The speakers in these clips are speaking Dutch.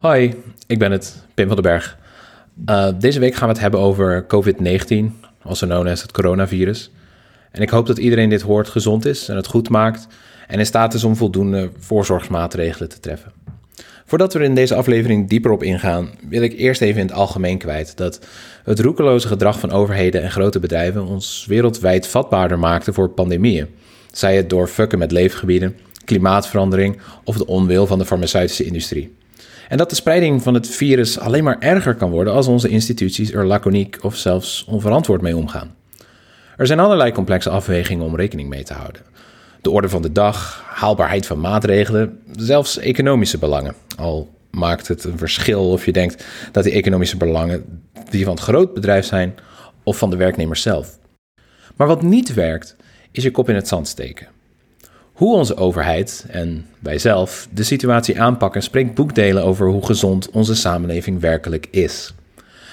Hoi, ik ben het, Pim van den Berg. Uh, deze week gaan we het hebben over COVID-19, also known as het coronavirus. En ik hoop dat iedereen dit hoort gezond is en het goed maakt en in staat is om voldoende voorzorgsmaatregelen te treffen. Voordat we in deze aflevering dieper op ingaan, wil ik eerst even in het algemeen kwijt dat het roekeloze gedrag van overheden en grote bedrijven ons wereldwijd vatbaarder maakte voor pandemieën. Zij het door fucken met leefgebieden, klimaatverandering of de onwil van de farmaceutische industrie. En dat de spreiding van het virus alleen maar erger kan worden als onze instituties er laconiek of zelfs onverantwoord mee omgaan. Er zijn allerlei complexe afwegingen om rekening mee te houden. De orde van de dag, haalbaarheid van maatregelen, zelfs economische belangen. Al maakt het een verschil of je denkt dat die economische belangen die van het groot bedrijf zijn of van de werknemers zelf. Maar wat niet werkt, is je kop in het zand steken. Hoe onze overheid en wij zelf de situatie aanpakken spreekt boekdelen over hoe gezond onze samenleving werkelijk is.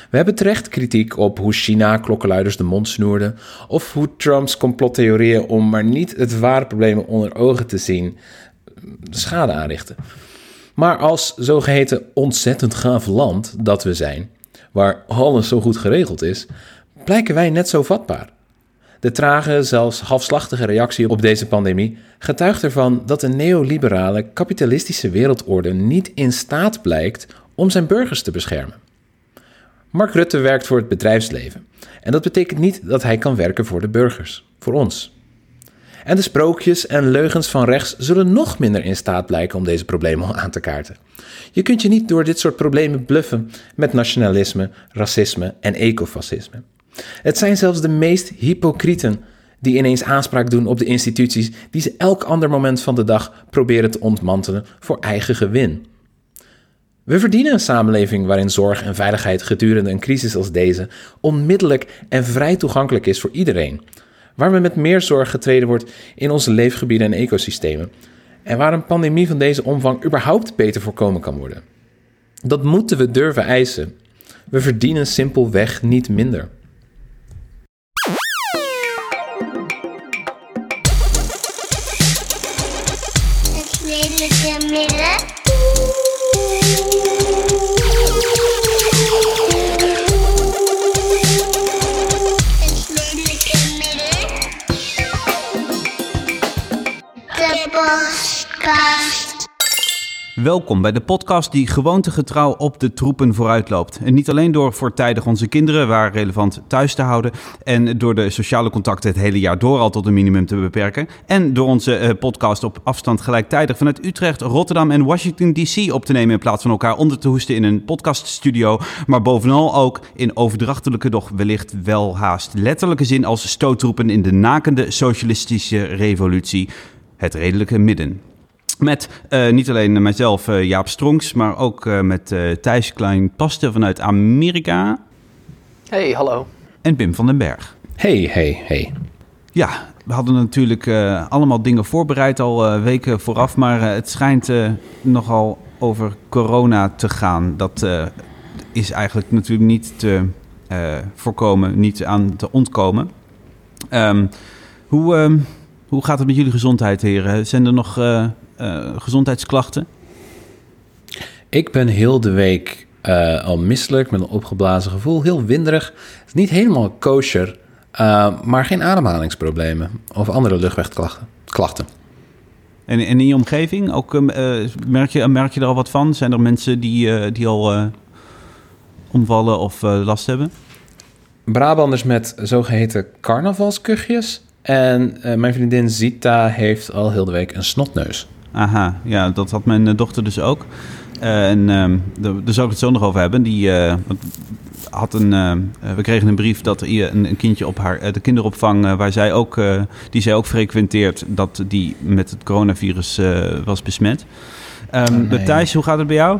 We hebben terecht kritiek op hoe China klokkenluiders de mond snoerde, of hoe Trumps complottheorieën om maar niet het ware probleem onder ogen te zien schade aanrichten. Maar als zogeheten ontzettend gaaf land dat we zijn, waar alles zo goed geregeld is, blijken wij net zo vatbaar. De trage, zelfs halfslachtige reactie op deze pandemie getuigt ervan dat een neoliberale, kapitalistische wereldorde niet in staat blijkt om zijn burgers te beschermen. Mark Rutte werkt voor het bedrijfsleven. En dat betekent niet dat hij kan werken voor de burgers, voor ons. En de sprookjes en leugens van rechts zullen nog minder in staat blijken om deze problemen aan te kaarten. Je kunt je niet door dit soort problemen bluffen met nationalisme, racisme en ecofascisme. Het zijn zelfs de meest hypocrieten die ineens aanspraak doen op de instituties die ze elk ander moment van de dag proberen te ontmantelen voor eigen gewin. We verdienen een samenleving waarin zorg en veiligheid gedurende een crisis als deze onmiddellijk en vrij toegankelijk is voor iedereen. Waar we met meer zorg getreden wordt in onze leefgebieden en ecosystemen. En waar een pandemie van deze omvang überhaupt beter voorkomen kan worden. Dat moeten we durven eisen. We verdienen simpelweg niet minder. Welkom bij de podcast die gewoontegetrouw op de troepen vooruitloopt. En niet alleen door voortijdig onze kinderen waar relevant thuis te houden en door de sociale contacten het hele jaar door al tot een minimum te beperken. En door onze eh, podcast op afstand gelijktijdig vanuit Utrecht, Rotterdam en Washington DC op te nemen in plaats van elkaar onder te hoesten in een podcaststudio. Maar bovenal ook in overdrachtelijke, doch wellicht wel haast letterlijke zin als stoottroepen in de nakende socialistische revolutie. Het redelijke midden. Met uh, niet alleen mijzelf, uh, Jaap Stronks, maar ook uh, met Thijs Klein-Paste vanuit Amerika. Hey, hallo. En Pim van den Berg. Hey, hey, hey. Ja, we hadden natuurlijk allemaal dingen voorbereid al weken vooraf, maar het schijnt nogal over corona te gaan. Dat is eigenlijk natuurlijk niet te voorkomen, niet aan te ontkomen. Um, hoe, ehm, hoe gaat het met jullie gezondheid, heren? Zijn er nog uh, gezondheidsklachten? Ik ben heel de week uh, al misselijk, met een opgeblazen gevoel, heel winderig. Het is niet helemaal kosher, uh, maar geen ademhalingsproblemen of andere luchtwegklachten. Klachten. En, en in je omgeving, ook, merk, je, merk je er al wat van? Zijn er mensen die, die al omvallen of last hebben? Brabanders met zogeheten carnavalskuchjes. En mijn vriendin Zita heeft al heel de week een snotneus. Aha, ja, dat had mijn eh, dochter dus ook. Uh, en uh, daar zou ik het zo nog over hebben. Die uh, had een, we kregen een brief dat er een, een kindje op haar, de kinderopvang, waar zij ook, die zij ook frequenteert, dat die met het coronavirus was besmet. Um, oh, Thijs, hoe gaat het bij jou?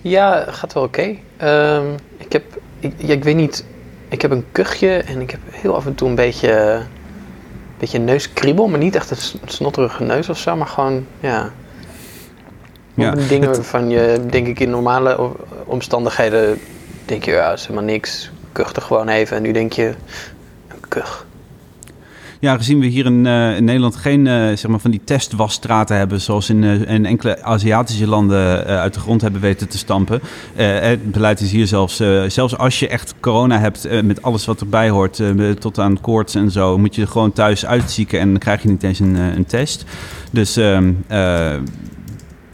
Ja, gaat wel oké. Okay. Um, ik heb, ik, ja, ik weet niet, ik heb een kuchje en ik heb heel af en toe een beetje beetje neuskriebel, maar niet echt een snotterige neus of zo, maar gewoon, ja. ja dingen het... waarvan je, denk ik, in normale omstandigheden denk je, ja, is helemaal niks. Kucht er gewoon even en nu denk je, een kuch. Ja, gezien we hier in, eh, Nederland geen eh, zeg maar van die testwasstraten hebben... zoals in, eh, in enkele Aziatische landen uit de grond hebben weten te stampen. Het beleid is hier zelfs... zelfs als je echt corona hebt met alles wat erbij hoort... tot aan koorts en zo... moet je gewoon thuis uitzieken en dan krijg je niet eens een, een test. Dus... ehm, eh,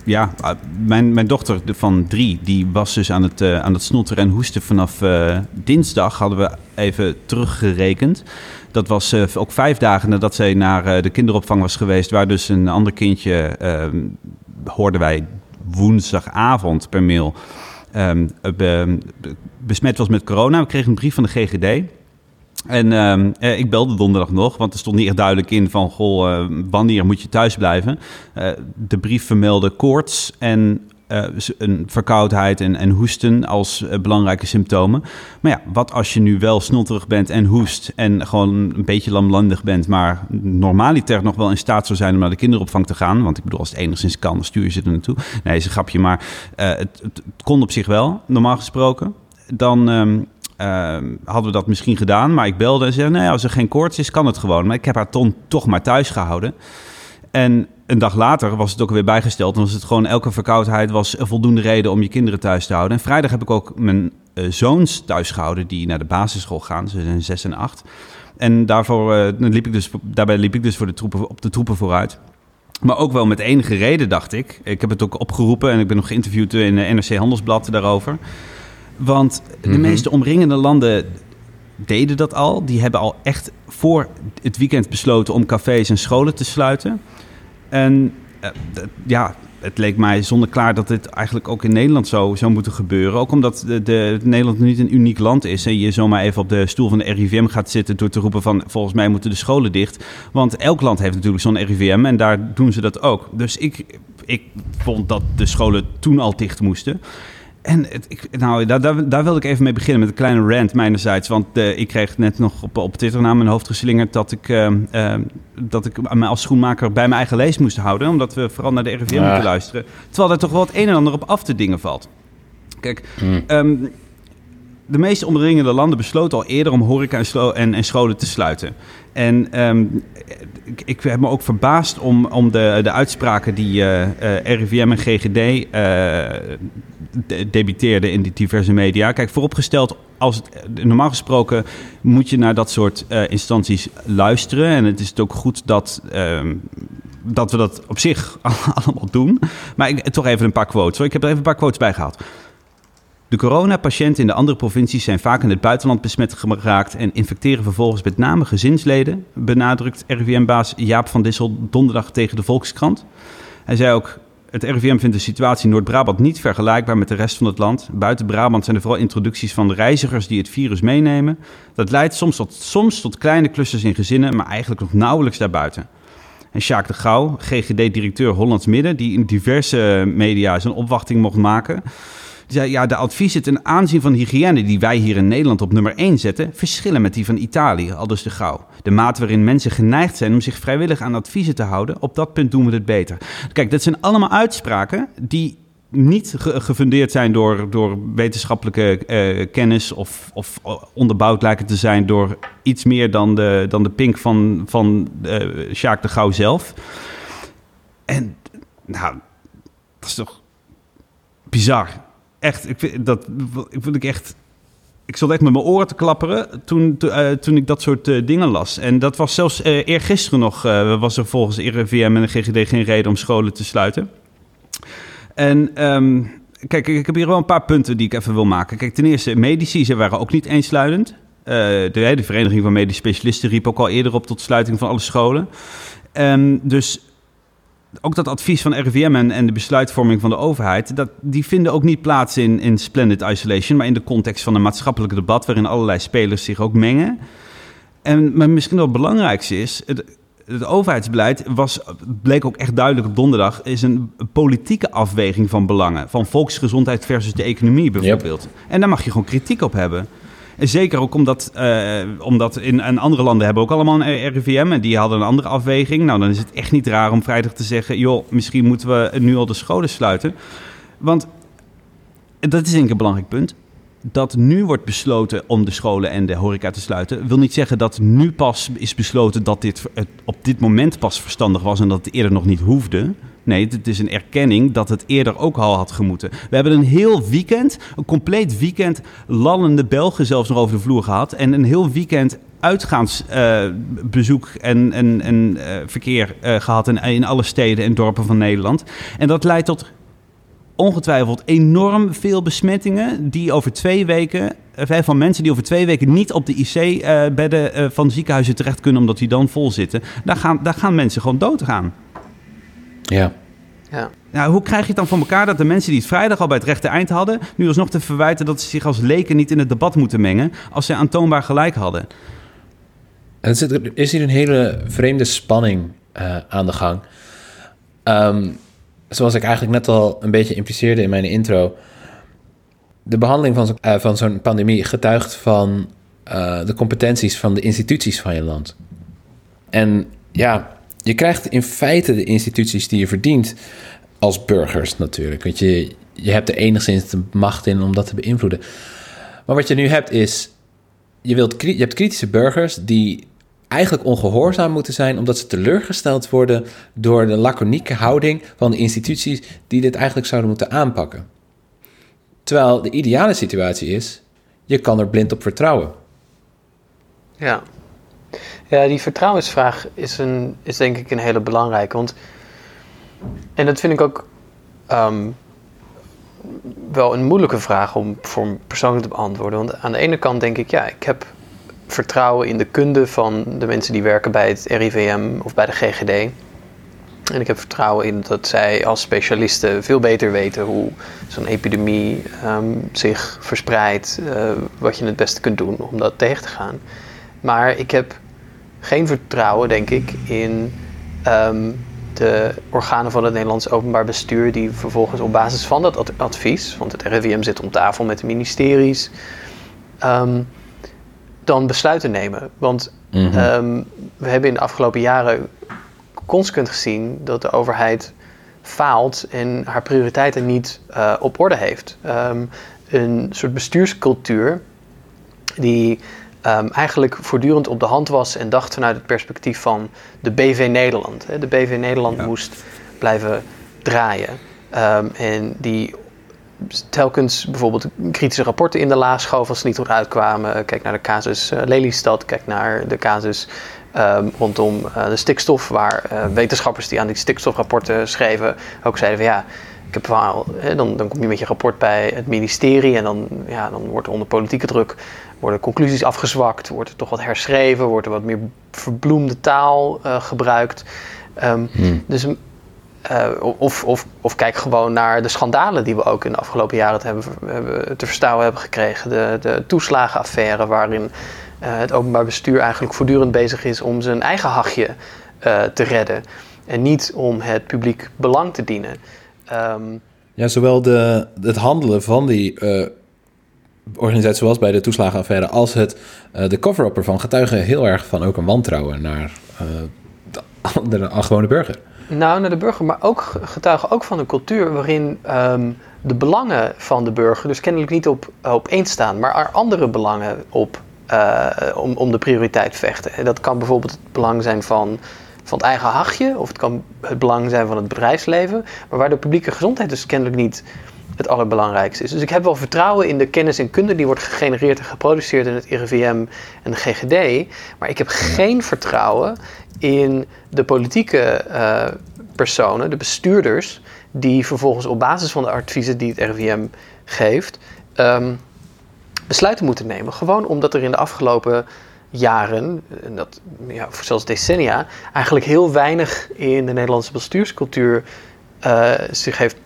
ja, ah, mijn, mijn dochter van drie, die was dus aan het, eh, aan het snotteren en hoesten vanaf dinsdag, hadden we even teruggerekend. Dat was eh, ook vijf dagen nadat zij naar eh, de kinderopvang was geweest, waar dus een ander kindje, ehm, hoorden wij woensdagavond per mail, be- besmet was met corona. We kregen een brief van de GGD. En ehm, eh, ik belde donderdag nog, want er stond niet echt duidelijk in van... goh, wanneer moet je thuis blijven? De brief vermeldde koorts en eh, een verkoudheid en, en hoesten als eh, belangrijke symptomen. Maar ja, wat als je nu wel snotterig bent en hoest... en gewoon een beetje lamlandig bent... maar normaliter nog wel in staat zou zijn om naar de kinderopvang te gaan... want ik bedoel, als het enigszins kan, dan stuur je ze er naartoe. Nee, is een grapje, maar eh, het, het, kon op zich wel, normaal gesproken. Dan... ehm, Ehm, hadden we dat misschien gedaan. Maar ik belde en zei, nee, als er geen koorts is, kan het gewoon. Maar ik heb haar ton toch maar thuis gehouden. En een dag later was het ook weer bijgesteld. En was het gewoon elke verkoudheid was een voldoende reden om je kinderen thuis te houden. En vrijdag heb ik ook mijn eh, zoons thuis gehouden die naar de basisschool gaan. Ze zijn zes en acht. En daarvoor, eh, liep ik dus, daarbij liep ik dus voor de troepen, op de troepen vooruit. Maar ook wel met enige reden, dacht ik. Ik heb het ook opgeroepen en ik ben nog geïnterviewd in de NRC Handelsblad daarover. Want de Mhm. meeste omringende landen deden dat al. Die hebben al echt voor het weekend besloten om cafés en scholen te sluiten. En eh, ja, het leek mij zonder klaar dat dit eigenlijk ook in Nederland zo zou moeten gebeuren. Ook omdat de, Nederland niet een uniek land is. En je zomaar even op de stoel van de RIVM gaat zitten door te roepen van... volgens mij moeten de scholen dicht. Want elk land heeft natuurlijk zo'n RIVM en daar doen ze dat ook. Dus ik, ik vond dat de scholen toen al dicht moesten. En het, ik, nou, daar, daar, daar wilde ik even mee beginnen met een kleine rant mijnerzijds. Want eh, ik kreeg net nog op, op Twitter naar mijn hoofd geslingerd dat ik, eh, eh, dat ik me als schoenmaker bij mijn eigen lees moest houden. Omdat we vooral naar de RIVM moeten luisteren. Terwijl er toch wel het een en ander op af te dingen valt. Kijk, Mm. ehm, de meeste omringende landen besloten al eerder om horeca en, en, en scholen te sluiten. En ehm, ik, ik heb me ook verbaasd om, om de, de uitspraken die RIVM en GGD de- debiteerden in die diverse media. Kijk, vooropgesteld, als het, normaal gesproken moet je naar dat soort eh, instanties luisteren. En het is het ook goed dat, ehm, dat we dat op zich allemaal doen. Maar ik, toch even een paar quotes. hoor. Ik heb er even een paar quotes bij gehaald. De coronapatiënten in de andere provincies zijn vaak in het buitenland besmet geraakt en infecteren vervolgens met name gezinsleden, benadrukt RIVM-baas Jaap van Dissel donderdag tegen de Volkskrant. Hij zei ook, het RIVM vindt de situatie in Noord-Brabant niet vergelijkbaar met de rest van het land. Buiten Brabant zijn er vooral introducties van reizigers die het virus meenemen. Dat leidt soms tot, soms tot kleine clusters in gezinnen, maar eigenlijk nog nauwelijks daarbuiten. En Sjaak de Gouw, GGD-directeur Hollands Midden, die in diverse media zijn opwachting mocht maken... Ja, de adviezen ten aanzien van hygiëne die wij hier in Nederland op nummer 1 zetten, verschillen met die van Italië, aldus de gauw. De mate waarin mensen geneigd zijn om zich vrijwillig aan adviezen te houden, op dat punt doen we het beter. Kijk, dat zijn allemaal uitspraken die niet ge- gefundeerd zijn door, door wetenschappelijke eh, kennis of, of onderbouwd lijken te zijn door iets meer dan de, dan de pink van, van eh Sjaak de Gouw zelf. En nou, dat is toch bizar. Echt, ik vind dat ik ik echt. Ik zat echt met mijn oren te klapperen toen, to- eh, toen ik dat soort eh, dingen las. En dat was zelfs eh eergisteren nog, was er volgens RIVM en de GGD geen reden om scholen te sluiten. En ehm, kijk, ik heb hier wel een paar punten die ik even wil maken. Kijk, ten eerste, medici, ze waren ook niet eensluidend. De, de Vereniging van Medische Specialisten riep ook al eerder op tot sluiting van alle scholen. Ehm, dus ook dat advies van RIVM en, en de besluitvorming van de overheid, dat, die vinden ook niet plaats in, in splendid isolation, maar in de context van een maatschappelijk debat waarin allerlei spelers zich ook mengen. En maar misschien wel het belangrijkste is, het, het overheidsbeleid was, bleek ook echt duidelijk op donderdag, is een politieke afweging van belangen. Van volksgezondheid versus de economie bijvoorbeeld. En daar mag je gewoon kritiek op hebben. Zeker ook omdat, eh, omdat in, in andere landen hebben ook allemaal een RIVM en die hadden een andere afweging. Nou, dan is het echt niet raar om vrijdag te zeggen, joh, misschien moeten we nu al de scholen sluiten. Want dat is denk ik een belangrijk punt. Dat nu wordt besloten om de scholen en de horeca te sluiten, wil niet zeggen dat nu pas is besloten dat dit op dit moment pas verstandig was en dat het eerder nog niet hoefde. Nee, het is een erkenning dat het eerder ook al had gemoeten. We hebben een heel weekend, een compleet weekend, lallende Belgen zelfs nog over de vloer gehad. En een heel weekend uitgaansbezoek uh, en, en, en uh, verkeer uh, gehad in, in alle steden en dorpen van Nederland. En dat leidt tot ongetwijfeld enorm veel besmettingen die over twee weken, van mensen die over twee weken niet op de IC-bedden van ziekenhuizen terecht kunnen omdat die dan vol zitten. Daar gaan, daar gaan mensen gewoon dood gaan. Ja. Ja. Nou, hoe krijg je het dan van elkaar dat de mensen die het vrijdag al bij het rechte eind hadden, nu alsnog te verwijten dat ze zich als leken niet in het debat moeten mengen als ze aantoonbaar gelijk hadden? En er is hier een hele vreemde spanning uh, aan de gang. Um, zoals ik eigenlijk net al een beetje impliceerde in mijn intro. De behandeling van, uh, van zo'n pandemie getuigt van uh, de competenties van de instituties van je land. En ja, je krijgt in feite de instituties die je verdient als burgers natuurlijk. Want je, je hebt er enigszins de macht in om dat te beïnvloeden. Maar wat je nu hebt is, je, wilt, je hebt kritische burgers die eigenlijk ongehoorzaam moeten zijn omdat ze teleurgesteld worden door de laconieke houding van de instituties die dit eigenlijk zouden moeten aanpakken. Terwijl de ideale situatie is, je kan er blind op vertrouwen. Ja, ja, die vertrouwensvraag is, een, is denk ik een hele belangrijke. Want, en dat vind ik ook um, wel een moeilijke vraag om voor persoonlijk te beantwoorden. Want aan de ene kant denk ik, ja, ik heb vertrouwen in de kunde van de mensen die werken bij het RIVM of bij de GGD. En ik heb vertrouwen in dat zij als specialisten veel beter weten hoe zo'n epidemie um, zich verspreidt, uh, wat je het beste kunt doen om dat tegen te gaan. Maar ik heb geen vertrouwen, denk ik, in um, de organen van het Nederlands Openbaar Bestuur, die vervolgens op basis van dat advies, want het RIVM zit om tafel met de ministeries, um, dan besluiten nemen. Want mm -hmm. um, we hebben in de afgelopen jaren consequent gezien dat de overheid faalt en haar prioriteiten niet uh, op orde heeft. een soort bestuurscultuur die um, eigenlijk voortdurend op de hand was en dacht vanuit het perspectief van de BV Nederland. De BV Nederland ja. moest blijven draaien. Um, en die telkens bijvoorbeeld kritische rapporten in de laag schoof als ze niet goed uitkwamen. Kijk naar de casus uh, Lelystad, kijk naar de casus um, rondom uh, de stikstof, waar uh, wetenschappers die aan die stikstofrapporten schreven ook zeiden van ja, ik heb wel, hè, dan, dan kom je met je rapport bij het ministerie en dan, ja, dan wordt er onder politieke druk worden conclusies afgezwakt, wordt er toch wat herschreven, wordt er wat meer verbloemde taal uh, gebruikt. Um, hmm. Dus of, of, of kijk gewoon naar de schandalen die we ook in de afgelopen jaren te, hebben, hebben, te hebben gekregen. De, de toeslagenaffaire, waarin uh, het openbaar bestuur eigenlijk voortdurend bezig is om zijn eigen hachje uh, te redden. En niet om het publiek belang te dienen. Um, ja, zowel de, het handelen van die organisatie zoals bij de toeslagenaffaire als het, de cover-up ervan getuigen heel erg van ook een wantrouwen naar de, de, de gewone burger. Nou, naar de burger, maar ook getuigen ook van een cultuur waarin um, de belangen van de burger dus kennelijk niet op, op één staan, maar er andere belangen op uh, om, om de prioriteit vechten. En dat kan bijvoorbeeld het belang zijn van, van het eigen hachje, of het kan het belang zijn van het bedrijfsleven, maar waar de publieke gezondheid dus kennelijk niet het allerbelangrijkste is. Dus ik heb wel vertrouwen in de kennis en kunde die wordt gegenereerd en geproduceerd in het RIVM en de GGD. Maar ik heb geen vertrouwen in de politieke uh, personen, de bestuurders, die vervolgens op basis van de adviezen die het RIVM geeft, um, besluiten moeten nemen. Gewoon omdat er in de afgelopen jaren, en dat, ja, zelfs decennia, eigenlijk heel weinig in de Nederlandse bestuurscultuur uh, zich heeft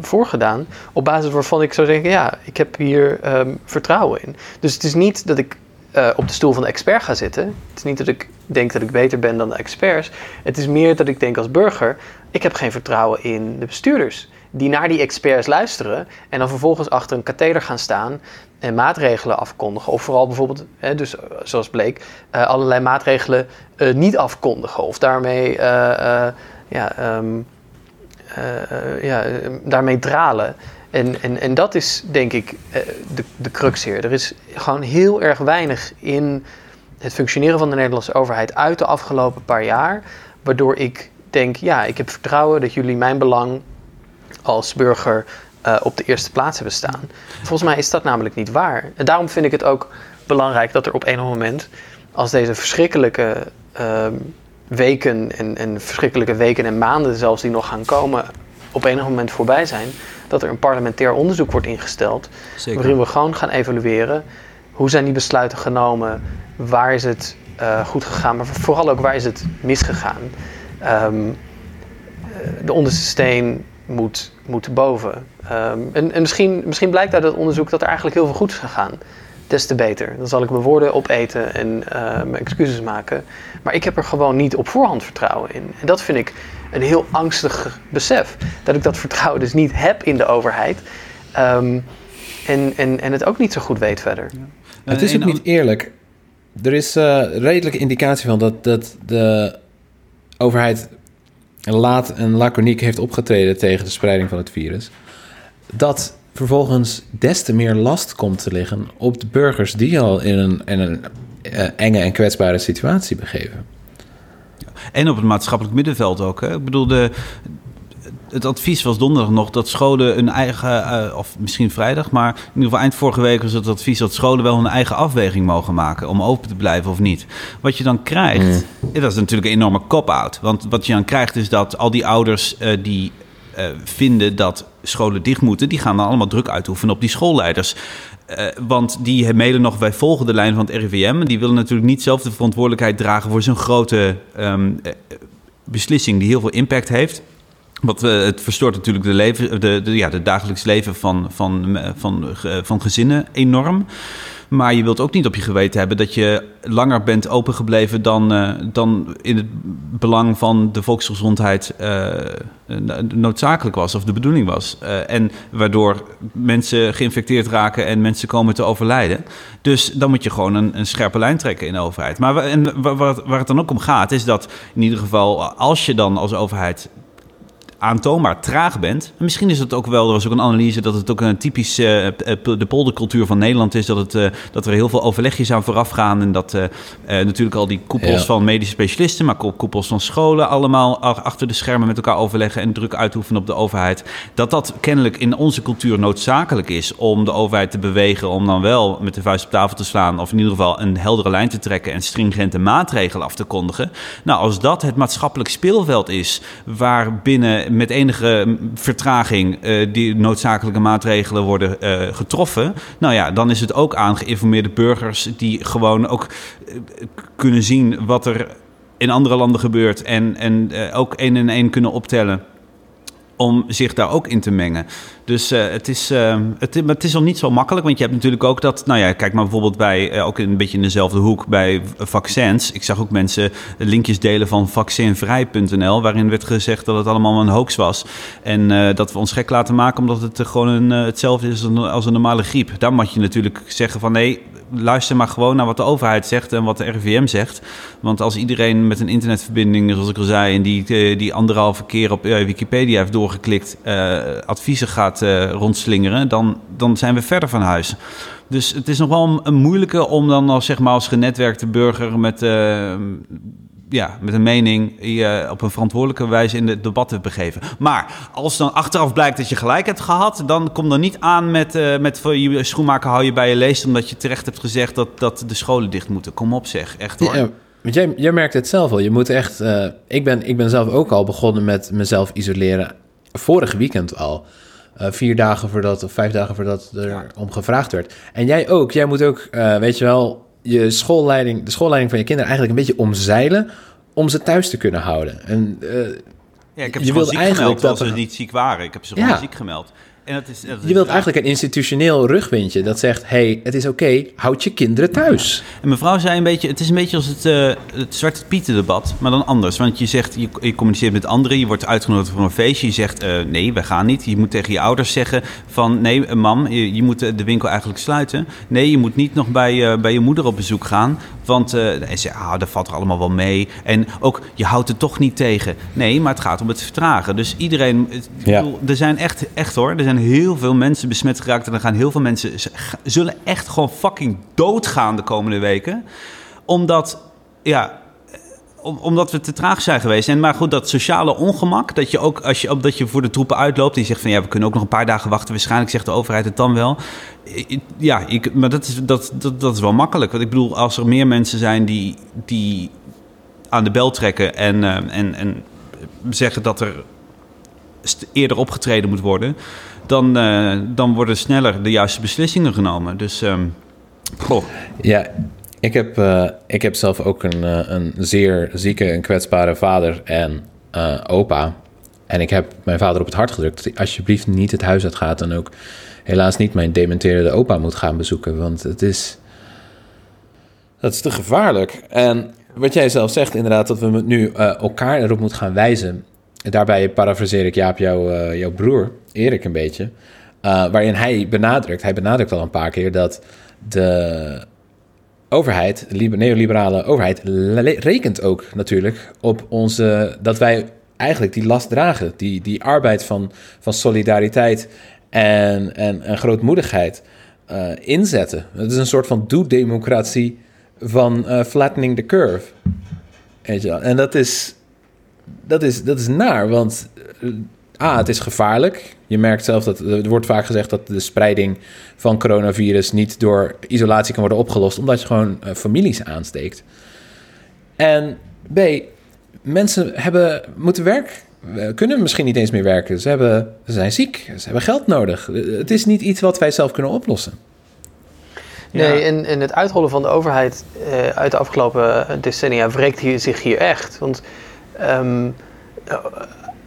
voorgedaan. Op basis waarvan ik zou zeggen, ja, ik heb hier um, vertrouwen in. Dus het is niet dat ik uh, op de stoel van de expert ga zitten. Het is niet dat ik denk dat ik beter ben dan de experts. Het is meer dat ik denk als burger, ik heb geen vertrouwen in de bestuurders. Die naar die experts luisteren en dan vervolgens achter een katheder gaan staan en maatregelen afkondigen. Of vooral bijvoorbeeld, hè, dus zoals bleek, uh, allerlei maatregelen niet afkondigen. Of daarmee ja, uh, ja, daarmee dralen. En, en, en dat is denk ik eh, de, de crux hier. Er is gewoon heel erg weinig in het functioneren van de Nederlandse overheid uit de afgelopen paar jaar. Waardoor ik denk, ja, ik heb vertrouwen dat jullie mijn belang als burger uh, op de eerste plaats hebben staan. Volgens mij is dat namelijk niet waar. En daarom vind ik het ook belangrijk dat er op een moment, als deze verschrikkelijke uh, weken en, en verschrikkelijke weken en maanden zelfs die nog gaan komen, op enig moment voorbij zijn, dat er een parlementair onderzoek wordt ingesteld. Zeker. Waarin we gewoon gaan evalueren hoe zijn die besluiten genomen, waar is het uh, goed gegaan, maar vooral ook waar is het misgegaan. Um, de onderste steen moet, moet boven. Um, en, en misschien, misschien blijkt uit het onderzoek dat er eigenlijk heel veel goed is gegaan. Des te beter. Dan zal ik mijn woorden opeten en uh, mijn excuses maken. Maar ik heb er gewoon niet op voorhand vertrouwen in. En dat vind ik een heel angstig besef. Dat ik dat vertrouwen dus niet heb in de overheid. Um, en, en, en het ook niet zo goed weet verder. Ja. Het is ook niet eerlijk. Er is uh, redelijke indicatie van dat, dat de overheid laat en laconiek heeft opgetreden tegen de spreiding van het virus. Dat vervolgens des te meer last komt te liggen op de burgers die al in een, in een uh, enge en kwetsbare situatie begeven. En op het maatschappelijk middenveld ook. Hè? Ik bedoel, de, het advies was donderdag nog dat scholen een eigen, uh, of misschien vrijdag, maar in ieder geval eind vorige week was het advies dat scholen wel een eigen afweging mogen maken om open te blijven of niet. Wat je dan krijgt, mm. dat is natuurlijk een enorme cop-out. Want wat je dan krijgt is dat al die ouders uh, die uh, vinden dat scholen dicht moeten, die gaan dan allemaal druk uitoefenen op die schoolleiders. Uh, want die mailen nog, wij volgen de lijn van het RIVM. Die willen natuurlijk niet zelf de verantwoordelijkheid dragen voor zo'n grote um, beslissing die heel veel impact heeft. Want uh, het verstoort natuurlijk de, leven, de, ja, dagelijks leven van, van, van, van gezinnen enorm. Maar je wilt ook niet op je geweten hebben dat je langer bent opengebleven dan, uh, dan in het belang van de volksgezondheid uh, noodzakelijk was of de bedoeling was. En waardoor mensen geïnfecteerd raken en mensen komen te overlijden. Dus dan moet je gewoon een, een scherpe lijn trekken in de overheid. Maar en waar het dan ook om gaat, is dat in ieder geval als je dan als overheid aantoonbaar traag bent. misschien is het ook wel, er was ook een analyse dat het ook een typisch uh, de poldercultuur van Nederland is. Dat, het, uh, dat er heel veel overlegjes aan vooraf gaan. En dat uh, natuurlijk al die koepels ja. van medische specialisten, maar koepels van scholen allemaal achter de schermen met elkaar overleggen en druk uitoefenen op de overheid. Dat dat kennelijk in onze cultuur noodzakelijk is om de overheid te bewegen. Om dan wel met de vuist op tafel te slaan. Of in ieder geval een heldere lijn te trekken en stringente maatregelen af te kondigen. Nou, als dat het maatschappelijk speelveld is waar binnen met enige vertraging uh, die noodzakelijke maatregelen worden uh, getroffen. Nou ja, dan is het ook aan geïnformeerde burgers die gewoon ook uh, kunnen zien wat er in andere landen gebeurt en, en ook één en één kunnen optellen om zich daar ook in te mengen. Dus uh, het, is, uh, het, is nog niet zo makkelijk. Want je hebt natuurlijk ook dat. Nou ja, kijk maar bijvoorbeeld bij. Uh, ook een beetje in dezelfde hoek bij vaccins. Ik zag ook mensen linkjes delen van vaccinvrij.nl. Waarin werd gezegd dat het allemaal een hoax was. En dat we ons gek laten maken omdat het gewoon een, hetzelfde is als een normale griep. Daar moet je natuurlijk zeggen van nee. Luister maar gewoon naar wat de overheid zegt en wat de RIVM zegt. Want als iedereen met een internetverbinding, zoals ik al zei, en die, die anderhalve keer op Wikipedia heeft doorgeklikt, adviezen gaat rondslingeren, dan, dan zijn we verder van huis. Dus het is nog wel een, moeilijke om dan als, zeg maar, als genetwerkte burger met, ja, met een mening je op een verantwoordelijke wijze in het debat begeven. Maar als dan achteraf blijkt dat je gelijk hebt gehad, dan kom dan niet aan met, uh, met voor je schoenmaker hou je bij je leest, omdat je terecht hebt gezegd dat, dat de scholen dicht moeten. Kom op zeg, echt hoor. Ja. Want jij, jij merkt het zelf al. Je moet echt. Uh, ik, ben, ik ben zelf ook al begonnen met mezelf isoleren. Vorig weekend al. Uh, vier dagen voordat, of vijf dagen voordat er ja. om gevraagd werd. En jij ook. Jij moet ook, uh, weet je wel, je schoolleiding, de schoolleiding van je kinderen eigenlijk een beetje omzeilen om ze thuis te kunnen houden. En uh, ja, ik heb ze ziek gemeld dat ze niet ziek waren. Ik heb ze gewoon ja. ziek gemeld. En dat is, dat je wilt eigenlijk een institutioneel rugwindje dat zegt: hey, het is oké, okay, houd je kinderen thuis. Ja. En mevrouw zei een beetje: het is een beetje als het, uh, het Zwarte Pieten-debat, maar dan anders. Want je zegt: je, je, communiceert met anderen, je wordt uitgenodigd voor een feestje. Je zegt: uh, nee, wij gaan niet. Je moet tegen je ouders zeggen: van nee, mam, je, je moet de winkel eigenlijk sluiten. Nee, je moet niet nog bij, uh, bij je moeder op bezoek gaan. Want uh, ze, ah, dat valt er allemaal wel mee. En ook, je houdt het toch niet tegen. Nee, maar het gaat om het vertragen. Dus iedereen, ja. bedoel, er zijn echt, echt hoor, er zijn heel veel mensen besmet geraakt. En er gaan heel veel mensen, zullen echt gewoon fucking doodgaan de komende weken. Omdat, ja, omdat we te traag zijn geweest. En maar goed, dat sociale ongemak, dat je ook als je, dat je voor de troepen uitloopt je zegt van ja, we kunnen ook nog een paar dagen wachten. Waarschijnlijk zegt de overheid het dan wel. Ja, ik, maar dat is, dat, dat, dat is wel makkelijk. Want ik bedoel, als er meer mensen zijn die, die aan de bel trekken en, uh, en, en zeggen dat er eerder opgetreden moet worden, dan, uh, dan worden sneller de juiste beslissingen genomen. Dus. Um, goh. Ja, ik heb, uh, ik heb zelf ook een, uh, een zeer zieke en kwetsbare vader en uh, opa. En ik heb mijn vader op het hart gedrukt dat hij alsjeblieft niet het huis uit gaat en ook helaas niet mijn dementerende opa moet gaan bezoeken. Want het is. Dat is te gevaarlijk. En wat jij zelf zegt, inderdaad, dat we nu elkaar erop moeten gaan wijzen. Daarbij parafraseer ik Jaap, jou, jouw broer, Erik, een beetje. waarin hij benadrukt, hij benadrukt al een paar keer dat de overheid, de neoliberale overheid, rekent ook natuurlijk op onze, dat wij eigenlijk die last dragen. Die, die arbeid van, van solidariteit en, en, en grootmoedigheid uh, inzetten. Het is een soort van doe-democratie van uh, flattening the curve. En dat is, dat, is, dat is naar, want uh, A, het is gevaarlijk. Je merkt zelf dat er wordt vaak gezegd dat de spreiding van coronavirus niet door isolatie kan worden opgelost, omdat je gewoon uh, families aansteekt. En B, mensen hebben moeten werk, kunnen misschien niet eens meer werken. Ze, hebben, ze zijn ziek, ze hebben geld nodig. Het is niet iets wat wij zelf kunnen oplossen. Nee, en, en het uitrollen van de overheid uh, uit de afgelopen decennia wreekt hier, zich hier echt. Want um,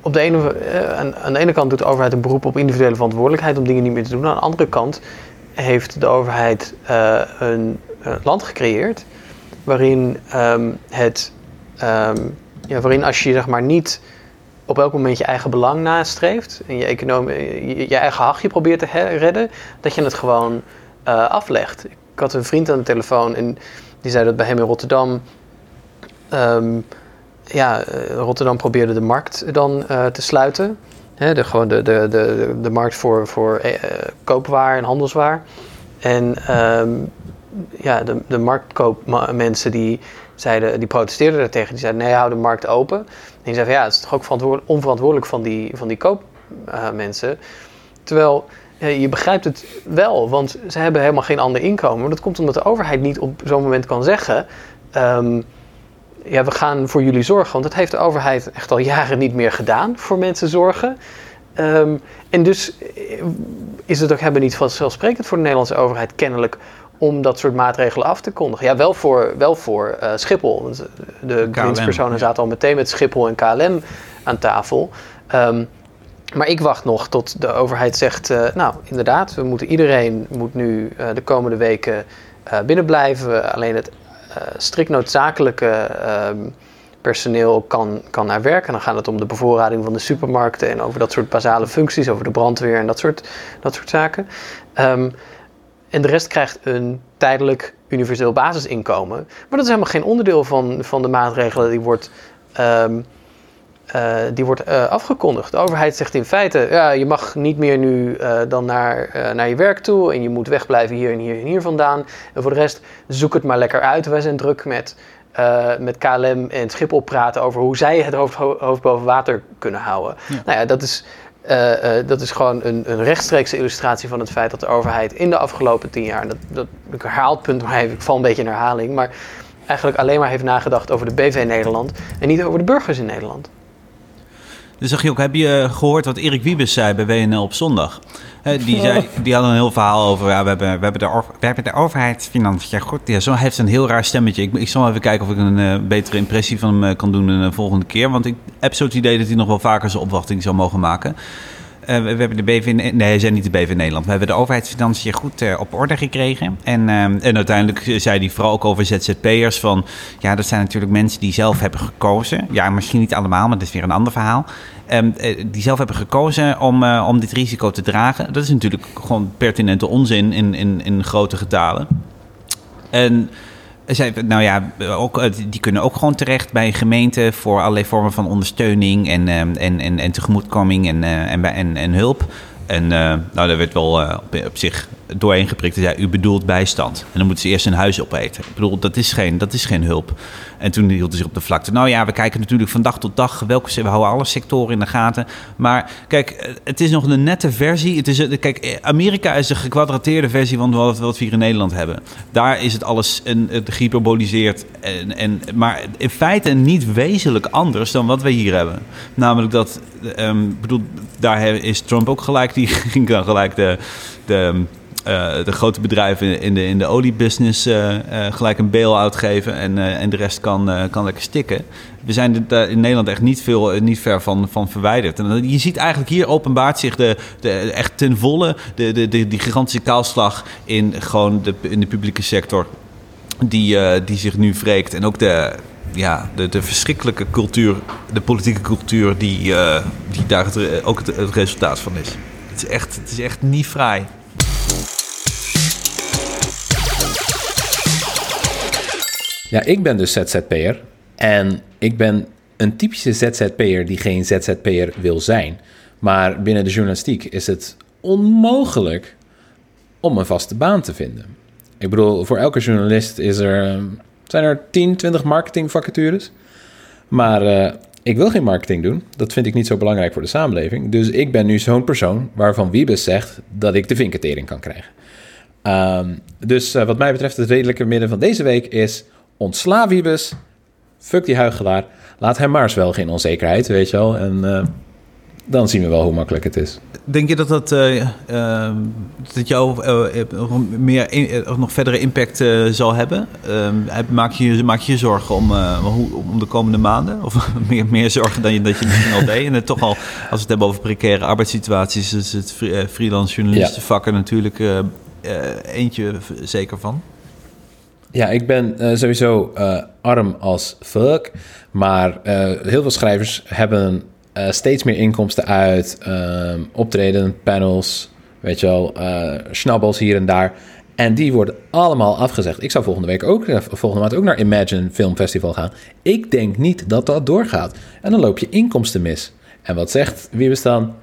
op de ene, eh, aan, de ene kant doet de overheid een beroep op individuele verantwoordelijkheid om dingen niet meer te doen. Aan de andere kant heeft de overheid uh, een, land gecreëerd waarin um, het, um, ja, waarin als je zeg maar niet op elk moment je eigen belang nastreeft en je, economie, je, je eigen hachje probeert te redden, dat je het gewoon aflegt. Ik had een vriend aan de telefoon en die zei dat bij hem in Rotterdam. Um, ja, eh, Rotterdam probeerde de markt dan uh, te sluiten. De, gewoon de, de, de, de markt voor, voor uh, koopwaar en handelswaar. En um, ja, de, de marktkoopmensen die, zeiden, die protesteerden daartegen. Die zeiden, nee, hou de markt open. En die zeiden, ja, het is toch ook onverantwoordelijk van die, van die koopmensen. Terwijl je begrijpt het wel, want ze hebben helemaal geen ander inkomen. Dat komt omdat de overheid niet op zo'n moment kan zeggen... Um, ja, we gaan voor jullie zorgen. Want dat heeft de overheid echt al jaren niet meer gedaan, voor mensen zorgen. Um, en dus eh, is het ook hebben niet vanzelfsprekend voor de Nederlandse overheid kennelijk om dat soort maatregelen af te kondigen. Ja, wel voor, wel voor uh, Schiphol. Want de bewindspersonen zaten al meteen met Schiphol en KLM aan tafel. Um, maar ik wacht nog tot de overheid zegt, uh, nou inderdaad, we moeten, iedereen moet nu uh, de komende weken binnen blijven. Alleen het strikt noodzakelijke uh, personeel kan, kan naar werk. En dan gaat het om de bevoorrading van de supermarkten en over dat soort basale functies, over de brandweer en dat soort, dat soort zaken. Um, en de rest krijgt een tijdelijk universeel basisinkomen. Maar dat is helemaal geen onderdeel van, van de maatregelen die wordt. Um, uh, die wordt uh, afgekondigd. De overheid zegt in feite: ja, je mag niet meer nu uh, dan naar, naar je werk toe en je moet wegblijven hier en hier en hier vandaan. En voor de rest, zoek het maar lekker uit. Wij zijn druk met, met KLM en Schiphol praten over hoe zij het hoofd, hoofd boven water kunnen houden. Ja. Nou ja, dat is. dat is gewoon een, een, rechtstreekse illustratie van het feit dat de overheid in de afgelopen tien jaar, dat, dat ik herhaal het punt, maar ik val een beetje in herhaling, maar eigenlijk alleen maar heeft nagedacht over de BV Nederland en niet over de burgers in Nederland. Dus zag je ook, heb je gehoord wat Erik Wiebes zei bij WNL op zondag? die, zei, die had een heel verhaal over, ja, we, hebben, we, hebben de, we hebben de overheidsfinanciën goed. Ja, zo heeft een heel raar stemmetje. Ik, ik zal even kijken of ik een uh, betere impressie van hem uh, kan doen de volgende keer. Want ik heb zo het idee dat hij nog wel vaker zijn opwachting zou mogen maken. Uh, we, hebben de BV... Nee, hij zijn niet de BV Nederland. We hebben de overheidsfinanciën goed uh, op orde gekregen. En, uh, en uiteindelijk zei hij vooral ook over ZZP'ers van... Ja, dat zijn natuurlijk mensen die zelf hebben gekozen. Ja, misschien niet allemaal, maar dat is weer een ander verhaal. Um, die zelf hebben gekozen om, om dit risico te dragen. Dat is natuurlijk gewoon pertinente onzin in, in, in grote getalen. En Zij, nou ja, ook, eh, die kunnen ook gewoon terecht bij gemeenten voor allerlei vormen van ondersteuning en, eh, en, en, en tegemoetkoming en, eh, en, en, en hulp. En nou, daar werd wel op, zich doorheen geprikt. Ja, u bedoelt bijstand. En dan moeten ze eerst een huis opeten. Ik bedoel, dat is geen, dat is geen hulp. En toen hield hij zich op de vlakte. Nou ja, we kijken natuurlijk van dag tot dag. Welke, we houden alle sectoren in de gaten. Maar kijk, het is nog een nette versie. Het is, kijk, Amerika is een gekwadrateerde versie van wat, wat we hier in Nederland hebben. Daar is het alles een, het gehyperboliseerd. En, en, maar in feite niet wezenlijk anders dan wat we hier hebben. Namelijk dat, um, bedoel, daar is Trump ook gelijk. Die ging dan gelijk de, de uh, de grote bedrijven in de, in de oliebusiness uh, gelijk een bail-out geven en, en de rest kan, kan lekker stikken. We zijn er in Nederland echt niet, veel, niet ver van, van verwijderd. En je ziet eigenlijk hier openbaart zich de, de, echt ten volle de, de, de, die gigantische kaalslag in, gewoon de, in de publieke sector die, die zich nu wreekt. En ook de, ja, de, de verschrikkelijke cultuur, de politieke cultuur die, die daar ook het, het resultaat van is. Het is echt, het is echt niet vrij. Ja, ik ben dus ZZP'er. En ik ben een typische ZZP'er die geen ZZP'er wil zijn. Maar binnen de journalistiek is het onmogelijk om een vaste baan te vinden. Ik bedoel, voor elke journalist is er, zijn er 10, 20 marketingvacatures. Maar uh, ik wil geen marketing doen. Dat vind ik niet zo belangrijk voor de samenleving. Dus ik ben nu zo'n persoon waarvan Wiebes zegt dat ik de vinketering kan krijgen. Um, dus uh, wat mij betreft het redelijke midden van deze week is ontsla Wiebes. Fuck die huigelaar. Laat hem maar eens wel geen onzekerheid, weet je wel. En uh, dan zien we wel hoe makkelijk het is. Denk je dat dat, uh, uh, dat jou meer in, nog verdere impact zal hebben? Maak, je, maak je je zorgen om, om de komende maanden? Of meer, meer zorgen dan je, dat je misschien al deed? En het toch al, als we het hebben over precaire arbeidssituaties... is het freelance journalistenvak er natuurlijk eentje zeker van. Ja, ik ben uh, sowieso uh, arm als fuck. Maar uh, heel veel schrijvers hebben steeds meer inkomsten uit optreden, panels, weet je wel, schnabbels hier en daar. En die worden allemaal afgezegd. Ik zou volgende week ook, volgende maand ook naar Imagine Film Festival gaan. Ik denk niet dat dat doorgaat. En dan loop je inkomsten mis. En wat zegt wie we staan?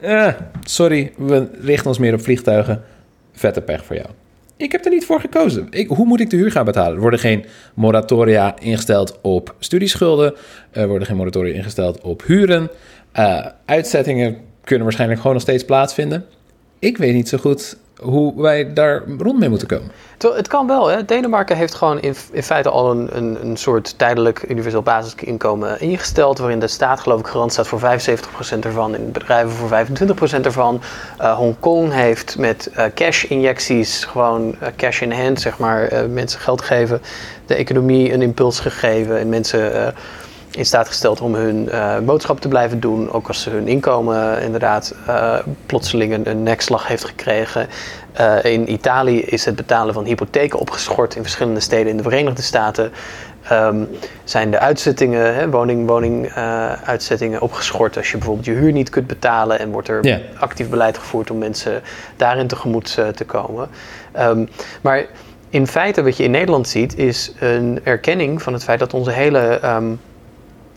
Eh, sorry, we richten ons meer op vliegtuigen. Vette pech voor jou. Ik heb er niet voor gekozen. Ik, hoe moet ik de huur gaan betalen? Er worden geen moratoria ingesteld op studieschulden. Er worden geen moratoria ingesteld op huren. Uh, uitzettingen kunnen waarschijnlijk gewoon nog steeds plaatsvinden. Ik weet niet zo goed hoe wij daar rond mee moeten komen. Het kan wel. Hè? Denemarken heeft gewoon in, in feite al een, een, een soort tijdelijk universeel basisinkomen ingesteld. Waarin de staat geloof ik garant staat voor 75% ervan. En bedrijven voor 25% ervan. Uh, Hongkong heeft met uh, cash-injecties, gewoon uh, cash in hand, zeg maar, mensen geld geven. De economie een impuls gegeven en mensen in staat gesteld om hun uh, boodschap te blijven doen. Ook als ze hun inkomen inderdaad uh, plotseling een, een, nekslag heeft gekregen. Uh, in Italië is het betalen van hypotheken opgeschort in verschillende steden in de Verenigde Staten. Um, zijn de uitzettingen, hè, woning, woning uitzettingen opgeschort als je bijvoorbeeld je huur niet kunt betalen. En wordt er yeah. actief beleid gevoerd om mensen daarin tegemoet te komen. Um, maar in feite wat je in Nederland ziet is een erkenning van het feit dat onze hele... Um,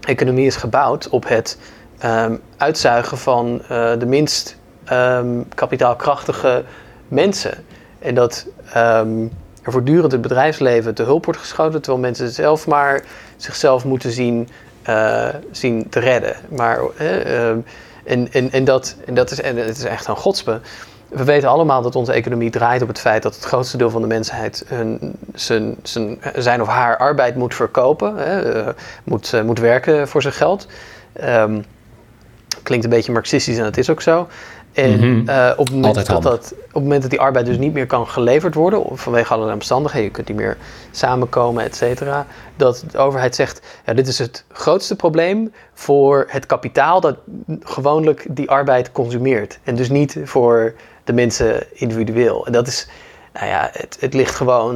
economie is gebouwd op het um, uitzuigen van uh, de minst um, kapitaalkrachtige mensen. En dat um, er voortdurend het bedrijfsleven te hulp wordt geschoten, terwijl mensen zelf maar zichzelf moeten zien, uh, zien te redden. Maar, uh, en, en, en, dat, en, dat is, en het is echt een godspe we weten allemaal dat onze economie draait op het feit dat het grootste deel van de mensheid hun, zijn, zijn, zijn of haar arbeid moet verkopen, hè, uh, moet, uh, moet werken voor zijn geld. Um, klinkt een beetje marxistisch en dat is ook zo. En mm -hmm. uh, op, het moment dat dat, op het moment dat die arbeid dus niet meer kan geleverd worden, vanwege allerlei omstandigheden, je kunt niet meer samenkomen, et cetera, dat de overheid zegt, ja, dit is het grootste probleem voor het kapitaal dat gewoonlijk die arbeid consumeert. En dus niet voor de mensen individueel. En dat is, nou ja, het, het ligt gewoon,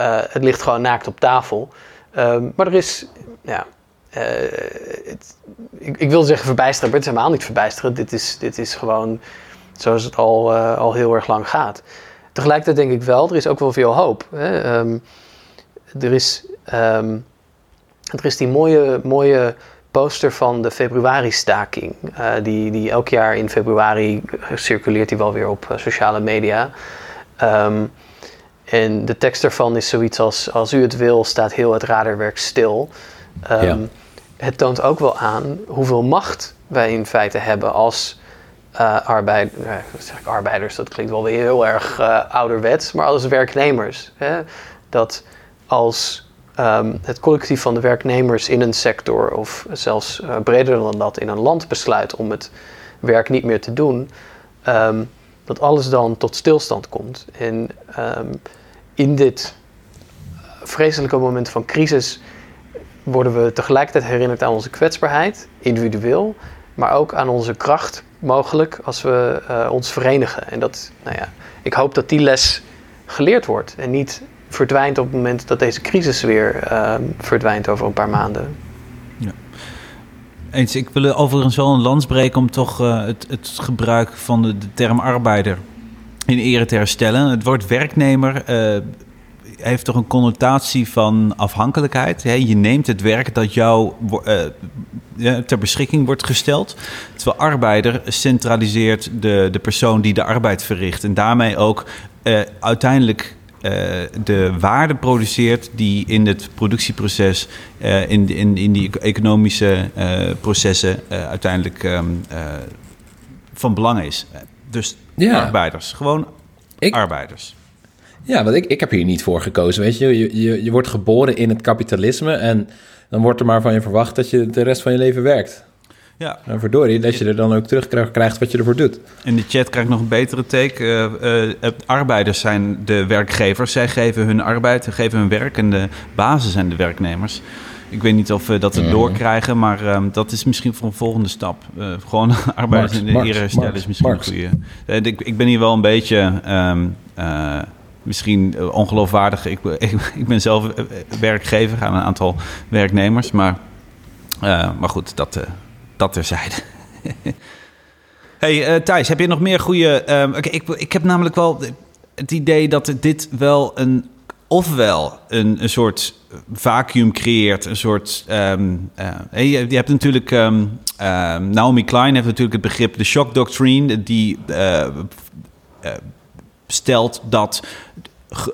uh, het ligt gewoon naakt op tafel. Um, maar er is, ja, uh, het, ik, ik wil zeggen verbijsterend, maar het is helemaal niet verbijsterend. Dit is, dit is gewoon zoals het al, uh, al heel erg lang gaat. Tegelijkertijd denk ik wel, er is ook wel veel hoop. Hè? Um, er is, ehm, er is die mooie, mooie poster van de februari-staking. Uh, die, die elk jaar in februari circuleert die wel weer op sociale media. Ehm, en de tekst daarvan is zoiets als: Als u het wil, staat heel het radarwerk stil. Ehm, het toont ook wel aan hoeveel macht wij in feite hebben als uh, arbeid, zeg ik arbeiders. Dat klinkt wel weer heel erg ouderwets, maar als werknemers. Hè? Dat als um, het collectief van de werknemers in een sector, of zelfs breder dan dat, in een land besluit om het werk niet meer te doen. Um, dat alles dan tot stilstand komt. En um, in dit vreselijke moment van crisis worden we tegelijkertijd herinnerd aan onze kwetsbaarheid, individueel, maar ook aan onze kracht, mogelijk, als we uh, ons verenigen. En dat, nou ja, ik hoop dat die les geleerd wordt en niet verdwijnt op het moment dat deze crisis weer uh, verdwijnt over een paar maanden. Ja. Eens, ik wil overigens wel een lans breken om toch uh, het, het, gebruik van de, term arbeider in ere te herstellen. Het woord werknemer heeft toch een connotatie van afhankelijkheid. Je neemt het werk dat jou uh, ter beschikking wordt gesteld. Terwijl arbeider centraliseert de, de persoon die de arbeid verricht. En daarmee ook uh, uiteindelijk uh, de waarde produceert die in het productieproces, in, in, in die economische processen uiteindelijk um, van belang is. Dus ja. arbeiders, gewoon ik, arbeiders. Ja, want ik, ik heb hier niet voor gekozen. Weet je? Je, je, je wordt geboren in het kapitalisme en dan wordt er maar van je verwacht dat je de rest van je leven werkt. Ja. En verdorie, dat je er dan ook terug krijgt wat je ervoor doet. In de chat krijg ik nog een betere take. Uh, uh, arbeiders zijn de werkgevers. Zij geven hun arbeid, ze geven hun werk en de basis zijn de werknemers. Ik weet niet of we dat er doorkrijgen, maar uh, dat is misschien voor een volgende stap. Uh, gewoon arbeiders in de ere herstellen is misschien een goede. Ik, ik, ben hier wel een beetje um, misschien eh, ongeloofwaardig. Ik, ik, ik, ben zelf eh, werkgever aan een aantal werknemers. Maar, uh, maar goed, dat, uh, dat terzijde. hey uh, Thijs, heb je nog meer goede... Uh, ik, ik heb namelijk wel het idee dat dit wel een... ofwel een, een soort vacuüm creëert, een soort... Um, je, je, hebt natuurlijk... Um, Naomi Klein heeft natuurlijk het begrip de shock doctrine... die stelt dat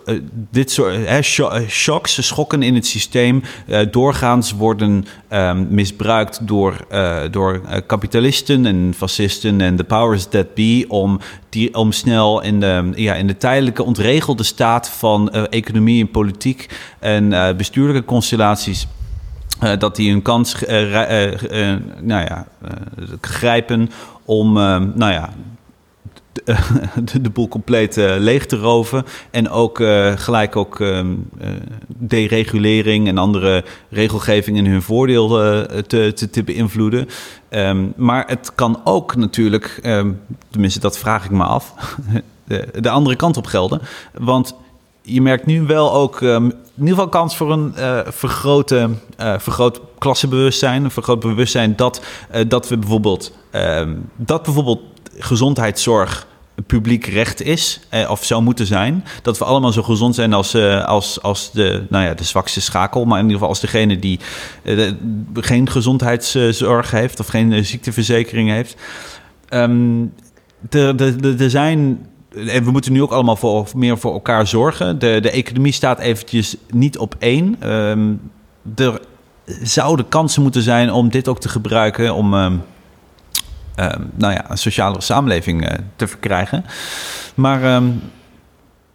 uh, dit soort uh, shocks, schokken in het systeem, uh, doorgaans worden um, misbruikt door, door kapitalisten en fascisten en de powers that be om, die, om snel in de, ja, in de tijdelijke ontregelde staat van economie en politiek en bestuurlijke constellaties. dat die hun kans nou ja, grijpen om nou ja, de, de boel compleet uh, leeg te roven. En ook uh, gelijk ook uh, deregulering en andere regelgeving in hun voordeel te, te, te, beïnvloeden. Um, maar het kan ook natuurlijk, um, tenminste dat vraag ik me af, de, de, andere kant op gelden. Want je merkt nu wel ook in ieder geval kans voor een vergrote, vergroot klassenbewustzijn. Een vergroot bewustzijn dat, dat we bijvoorbeeld, dat bijvoorbeeld gezondheidszorg publiek recht is, eh, of zou moeten zijn. Dat we allemaal zo gezond zijn als, eh, als, als de, nou ja, de zwakste schakel. Maar in ieder geval als degene die eh, geen gezondheidszorg heeft of geen ziekteverzekering heeft. Um, er zijn en we moeten nu ook allemaal voor, meer voor elkaar zorgen. De, de economie staat eventjes niet op één. Um, er zouden kansen moeten zijn om dit ook te gebruiken om... Uh, nou ja, een sociale samenleving uh, te verkrijgen. Maar. Um...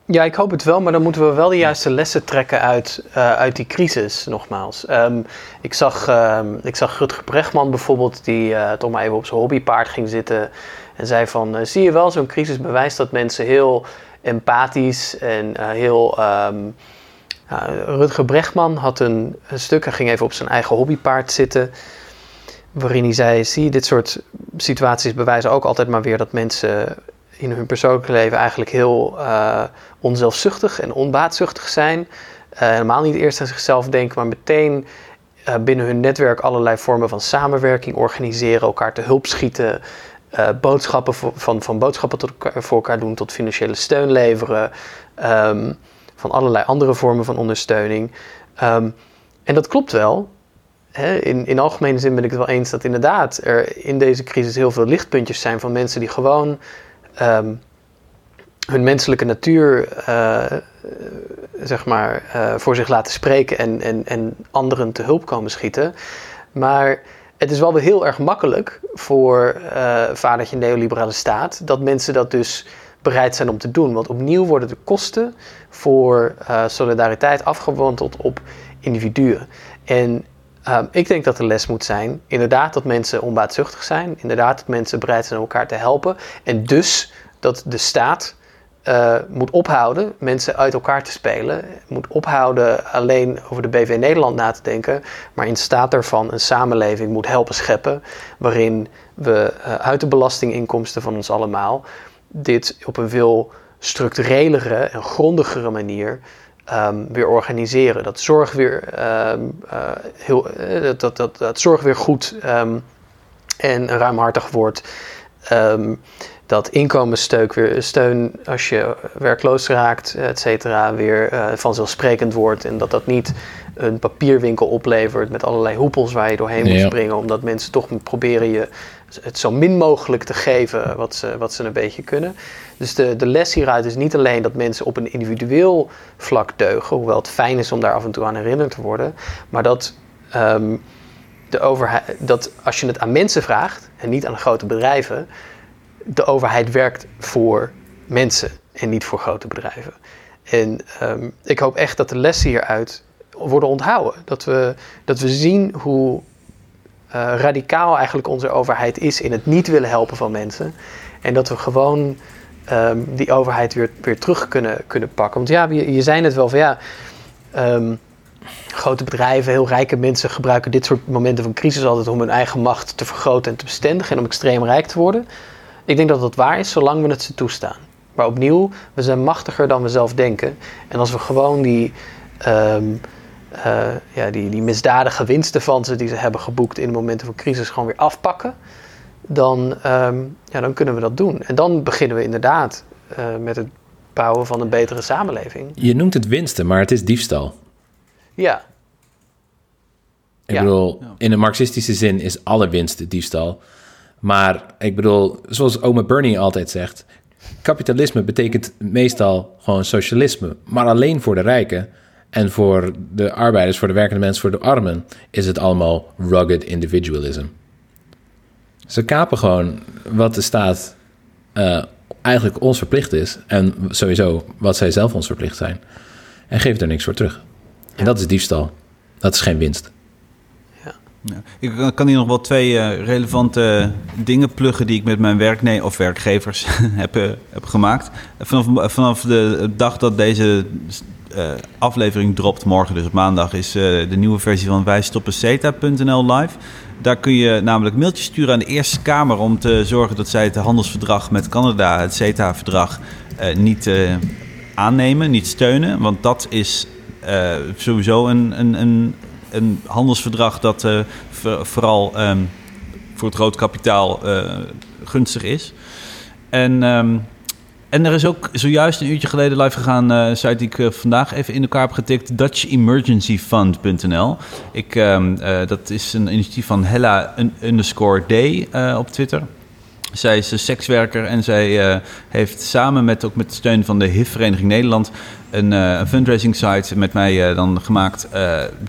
Ja, ik hoop het wel, maar dan moeten we wel de juiste lessen trekken uit, uh, uit die crisis, nogmaals. Um, ik, zag, um, ik zag Rutger Brechtman bijvoorbeeld, die toch maar even op zijn hobbypaard ging zitten. En zei van, zie je wel, zo'n crisis bewijst dat mensen heel empathisch en heel... Rutger Brechtman had een, een stuk, hij ging even op zijn eigen hobbypaard zitten waarin hij zei: zie, dit soort situaties bewijzen ook altijd maar weer dat mensen in hun persoonlijke leven eigenlijk heel uh, onzelfzuchtig en onbaatzuchtig zijn. Uh, helemaal niet eerst aan zichzelf denken, maar meteen uh, binnen hun netwerk allerlei vormen van samenwerking organiseren, elkaar te hulp schieten. boodschappen van, van boodschappen voor elkaar doen tot financiële steun leveren. Um, van allerlei andere vormen van ondersteuning. Ehm, en dat klopt wel. Hè, in, in algemene zin ben ik het wel eens dat inderdaad er in deze crisis heel veel lichtpuntjes zijn van mensen die gewoon ehm, hun menselijke natuur uh, zeg maar, uh, voor zich laten spreken en, en, en anderen te hulp komen schieten. Maar het is wel weer heel erg makkelijk voor uh, vadertje neoliberale staat dat mensen dat dus bereid zijn om te doen. Want opnieuw worden de kosten voor solidariteit afgewandeld op individuen. En um, ik denk dat de les moet zijn, inderdaad dat mensen onbaatzuchtig zijn, inderdaad dat mensen bereid zijn om elkaar te helpen. En dus dat de staat uh, moet ophouden mensen uit elkaar te spelen. Moet ophouden alleen over de BV Nederland na te denken. Maar in staat daarvan een samenleving moet helpen scheppen. Waarin we uh, uit de belastinginkomsten van ons allemaal. dit op een veel structurelere en grondigere manier. Um, weer organiseren. Dat zorg weer, um, uh, heel, dat, dat, dat, zorg weer goed um, en ruimhartig wordt dat inkomenssteun weer steun als je werkloos raakt, et cetera, weer uh, vanzelfsprekend wordt. En dat dat niet een papierwinkel oplevert met allerlei hoepels waar je doorheen moet springen. Omdat mensen toch proberen je het zo min mogelijk te geven wat ze, wat ze een beetje kunnen. Dus de, de les hieruit is niet alleen dat mensen op een individueel vlak deugen, hoewel het fijn is om daar af en toe aan herinnerd te worden, maar dat. Um, de overheid, dat als je het aan mensen vraagt en niet aan grote bedrijven, de overheid werkt voor mensen en niet voor grote bedrijven. En um, ik hoop echt dat de lessen hieruit worden onthouden. Dat we, dat we zien hoe radicaal eigenlijk onze overheid is in het niet willen helpen van mensen. En dat we gewoon um, die overheid weer, weer terug kunnen, kunnen pakken. Want ja, je, je zei het wel van ja. Um, grote bedrijven, heel rijke mensen gebruiken dit soort momenten van crisis altijd om hun eigen macht te vergroten en te bestendigen en om extreem rijk te worden. Ik denk dat dat waar is, zolang we het ze toestaan. Maar opnieuw, we zijn machtiger dan we zelf denken. En als we gewoon die, um, uh, ja, die, die misdadige winsten van ze die ze hebben geboekt in momenten van crisis gewoon weer afpakken, dan, um, ja, dan kunnen we dat doen. En dan beginnen we inderdaad uh, met het bouwen van een betere samenleving. Je noemt het winsten, maar het is diefstal. Ja. Ik ja. bedoel, in een marxistische zin is alle winst diefstal. Maar ik bedoel, zoals oma Bernie altijd zegt, kapitalisme betekent meestal gewoon socialisme, maar alleen voor de rijken. En voor de arbeiders, voor de werkende mensen, voor de armen, is het allemaal rugged individualism. Ze kapen gewoon wat de staat uh, eigenlijk ons verplicht is. En sowieso wat zij zelf ons verplicht zijn. En geven er niks voor terug. En dat is diefstal. Dat is geen winst. Ja. Ik kan hier nog wel twee uh, relevante dingen pluggen die ik met mijn werknemer of werkgevers heb, uh, heb gemaakt. Vanaf, vanaf de dag dat deze uh, aflevering dropt, morgen dus op maandag, is de nieuwe versie van wijstoppenzeta.nl live. Daar kun je namelijk mailtjes sturen aan de Eerste Kamer om te zorgen dat zij het handelsverdrag met Canada, het CETA-verdrag, niet aannemen, niet steunen. Want dat is sowieso een, een, een een handelsverdrag dat vooral um, voor het rood kapitaal gunstig is. En, um, en er is ook zojuist een uurtje geleden live gegaan, uh, site die ik vandaag even in elkaar heb getikt, DutchEmergencyFund.nl. Ik, um, dat is een initiatief van Hella underscore D op Twitter. Zij is een sekswerker en zij uh, heeft samen met, ook met steun van de HIV-vereniging Nederland een, uh, fundraising site met mij uh, dan gemaakt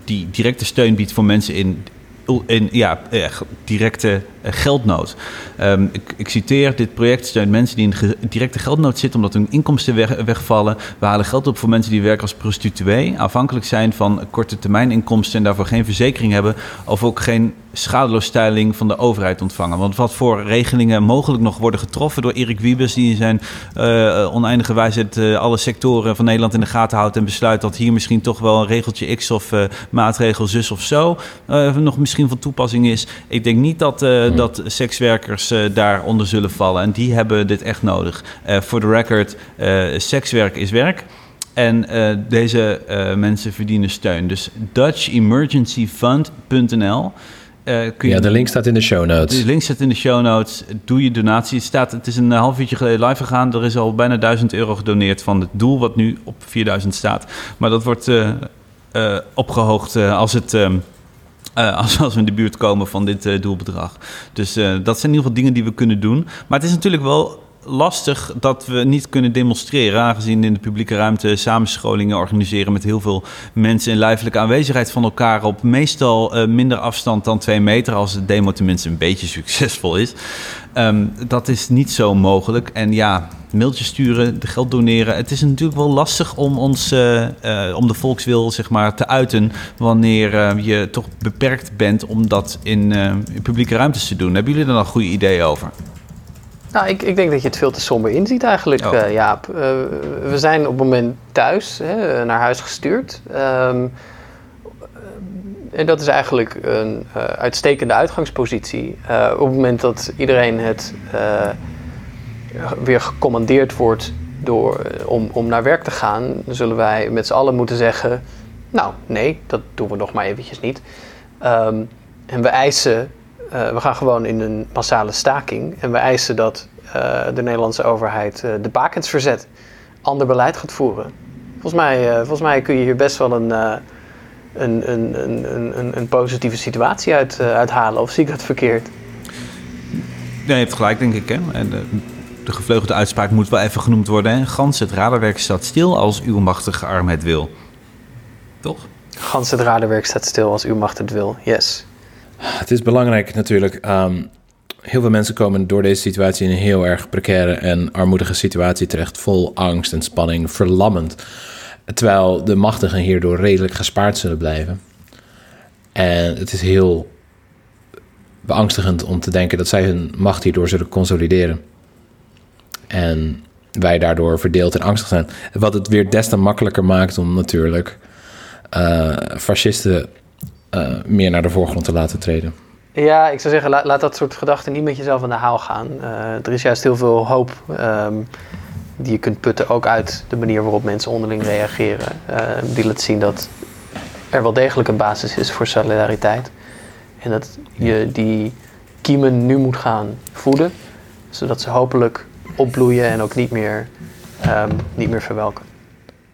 die directe steun biedt voor mensen in, in ja, directe geldnood. Um, ik, citeer, dit project steunt mensen die in directe geldnood zitten omdat hun inkomsten weg, wegvallen. We halen geld op voor mensen die werken als prostituee, afhankelijk zijn van korte termijn inkomsten en daarvoor geen verzekering hebben of ook geen schadeloosstelling van de overheid ontvangen. Want wat voor regelingen mogelijk nog worden getroffen door Erik Wiebes, die in zijn uh, oneindige wijsheid uh, alle sectoren van Nederland in de gaten houdt en besluit dat hier misschien toch wel een regeltje X of maatregel zus of zo nog misschien van toepassing is. Ik denk niet dat. Dat sekswerkers daaronder zullen vallen en die hebben dit echt nodig. Voor de record, sekswerk is werk. En uh, deze uh, mensen verdienen steun. Dus DutchEmergencyFund.nl. Uh, kun je, ja, de link staat in de show notes. De link staat in de show notes. Doe je donatie. Het, staat, het is een half uurtje geleden live gegaan. Er is al bijna 1000 euro gedoneerd van het doel wat nu op 4000 staat. Maar dat wordt opgehoogd als het. Ehm, als, als, we in de buurt komen van dit doelbedrag. Dus dat zijn in ieder geval dingen die we kunnen doen. Maar het is natuurlijk wel lastig dat we niet kunnen demonstreren, aangezien in de publieke ruimte samenscholingen organiseren met heel veel mensen in lijfelijke aanwezigheid van elkaar op meestal uh, minder afstand dan twee meter, als de demo tenminste een beetje succesvol is. Um, dat is niet zo mogelijk. En ja, mailtjes sturen, geld doneren. Het is natuurlijk wel lastig om ons, uh, uh, om de volkswil zeg maar, te uiten wanneer je toch beperkt bent om dat in, publieke ruimtes te doen. Hebben jullie er dan een goede idee over? Nou, ik, ik denk dat je het veel te somber inziet eigenlijk, oh. uh, Jaap. Uh, we zijn op het moment thuis, hè, naar huis gestuurd. Um, en dat is eigenlijk een uh, uitstekende uitgangspositie. op het moment dat iedereen het weer gecommandeerd wordt door, om, om naar werk te gaan, zullen wij met z'n allen moeten zeggen: Nou, nee, dat doen we nog maar eventjes niet. Um, en we eisen uh, we gaan gewoon in een massale staking. En we eisen dat uh, de Nederlandse overheid uh, de bakens verzet. Ander beleid gaat voeren. Volgens mij, volgens mij kun je hier best wel een, een, een, een, een, een positieve situatie uit, uithalen. Of zie ik dat verkeerd? Nee, je hebt gelijk, denk ik. Hè? En de, de gevleugelde uitspraak moet wel even genoemd worden. Hè? Gans, het radarwerk staat stil als uw machtige arm het wil. Toch? Gans, het radarwerk staat stil als uw macht het wil. Yes. Het is belangrijk natuurlijk. Um, heel veel mensen komen door deze situatie in een heel erg precaire en armoedige situatie terecht. Vol angst en spanning, verlammend. Terwijl de machtigen hierdoor redelijk gespaard zullen blijven. En het is heel beangstigend om te denken dat zij hun macht hierdoor zullen consolideren. En wij daardoor verdeeld en angstig zijn. Wat het weer des te makkelijker maakt om natuurlijk uh, fascisten uh, meer naar de voorgrond te laten treden. Ja, ik zou zeggen, laat, laat dat soort gedachten niet met jezelf aan de haal gaan. Uh, er is juist heel veel hoop um, die je kunt putten, ook uit de manier waarop mensen onderling reageren. Uh, die laat zien dat er wel degelijk een basis is voor solidariteit. En dat je die kiemen nu moet gaan voeden, zodat ze hopelijk opbloeien en ook niet meer, um, niet meer verwelken.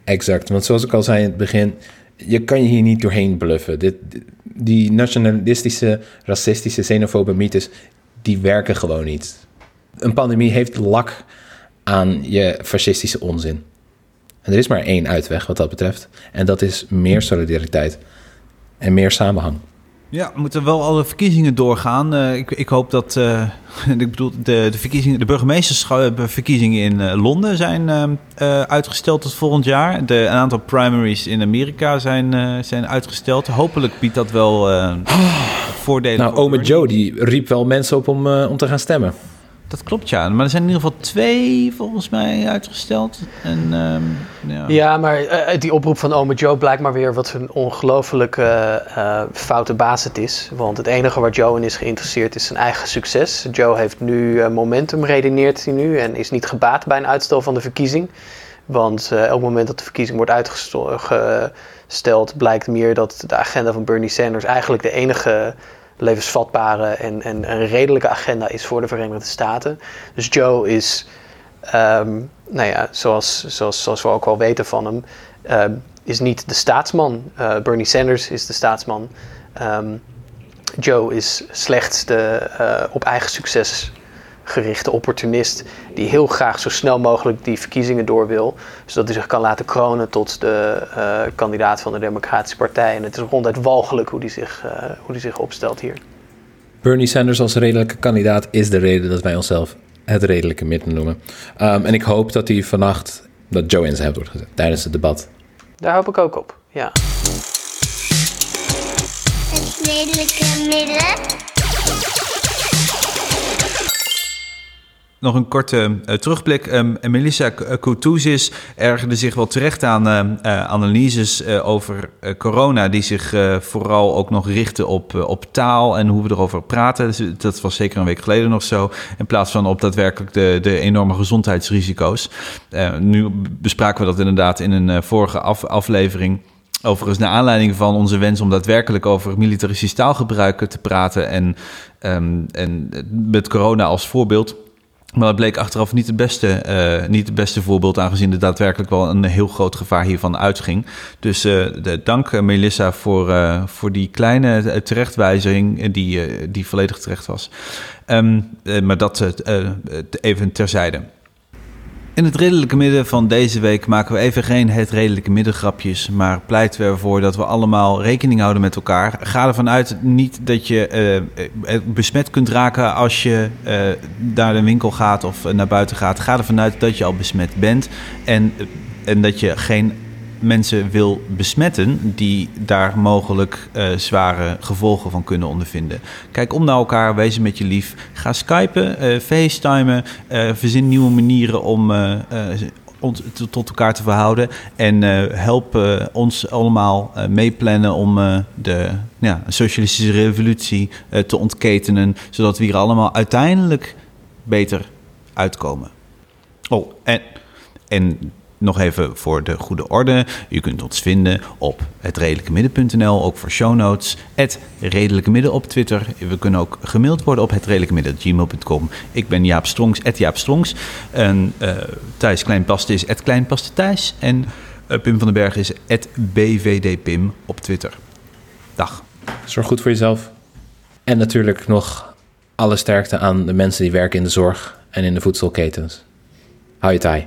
Exact, want zoals ik al zei in het begin, je kan je hier niet doorheen bluffen. Dit, die nationalistische, racistische, xenofobe mythes, die werken gewoon niet. Een pandemie heeft lak aan je fascistische onzin. En er is maar één uitweg wat dat betreft. En dat is meer solidariteit en meer samenhang. Ja, we moeten wel alle verkiezingen doorgaan. Uh, ik, ik, hoop dat. Uh, ik bedoel, de, de, verkiezingen, de burgemeestersverkiezingen in uh, Londen zijn uitgesteld tot volgend jaar. De, een aantal primaries in Amerika zijn, zijn uitgesteld. Hopelijk biedt dat wel voordelen. Nou, Ome Joe die riep wel mensen op om, om te gaan stemmen. Dat klopt, ja. Maar er zijn in ieder geval twee volgens mij uitgesteld. En, um, ja. ja. maar uh, die oproep van Ome Joe blijkt maar weer wat een ongelooflijk uh, uh, foute baas het is. Want het enige waar Joe in is geïnteresseerd is zijn eigen succes. Joe heeft nu momentum, redeneert hij nu, en is niet gebaat bij een uitstel van de verkiezing. Want elk moment dat de verkiezing wordt uitgesteld, blijkt meer dat de agenda van Bernie Sanders eigenlijk de enige levensvatbare en, en een redelijke agenda is voor de Verenigde Staten. Dus Joe is, um, nou ja, zoals, zoals, zoals we ook wel weten van hem, um, is niet de staatsman. Uh, Bernie Sanders is de staatsman. Um, Joe is slechts de uh, op eigen succes gerichte opportunist die heel graag zo snel mogelijk die verkiezingen door wil, zodat hij zich kan laten kronen tot de uh, kandidaat van de Democratische Partij. En het is ronduit walgelijk hoe hij zich, uh, hoe die zich opstelt hier. Bernie Sanders als redelijke kandidaat is de reden dat wij onszelf het redelijke midden noemen. Um, en ik hoop dat hij vannacht dat Joe in zijn wordt gezet tijdens het debat. Daar hoop ik ook op, ja. Het redelijke midden. Nog een korte uh, terugblik. Um, Melissa Koutousis ergerde zich wel terecht aan uh, analyses over corona... die zich vooral ook nog richten op, op taal en hoe we erover praten. Dus, dat was zeker een week geleden nog zo. In plaats van op daadwerkelijk de, de enorme gezondheidsrisico's. nu bespraken we dat inderdaad in een vorige af, aflevering... Overigens, naar aanleiding van onze wens om daadwerkelijk over militaristisch taalgebruik te praten en, um, en met corona als voorbeeld Maar het bleek achteraf niet het, beste, eh, niet het beste voorbeeld, aangezien er daadwerkelijk wel een heel groot gevaar hiervan uitging. Dus uh, de, dank uh, Melissa voor, voor die kleine terechtwijzing die, die volledig terecht was. Um, maar dat even terzijde. In het redelijke midden van deze week maken we even geen het redelijke middengrapjes, maar pleiten we ervoor dat we allemaal rekening houden met elkaar. Ga ervan uit niet dat je uh, besmet kunt raken als je uh, naar de winkel gaat of naar buiten gaat. Ga ervan uit dat je al besmet bent en, en dat je geen mensen wil besmetten die daar mogelijk uh, zware gevolgen van kunnen ondervinden. Kijk om naar elkaar, wees met je lief. Ga skypen, uh, facetimen, uh, verzin nieuwe manieren om ons tot elkaar te verhouden. En help ons allemaal meeplannen om de ja, socialistische revolutie te ontketenen, zodat we hier allemaal uiteindelijk beter uitkomen. Oh, en, en nog even voor de goede orde. U kunt ons vinden op hetredelijkemidden.nl, ook voor show notes. Het Redelijke Midden op Twitter. We kunnen ook gemaild worden op hetredelijkemidden.gmail.com. Ik ben Jaap Strongs, Jaap Strongs. En uh, Thijs Kleinpaste is Kleinpaste Thijs. En uh, Pim van den Berg is BVDPim op Twitter. Dag. Zorg goed voor jezelf. En natuurlijk nog alle sterkte aan de mensen die werken in de zorg en in de voedselketens. Hou je taai.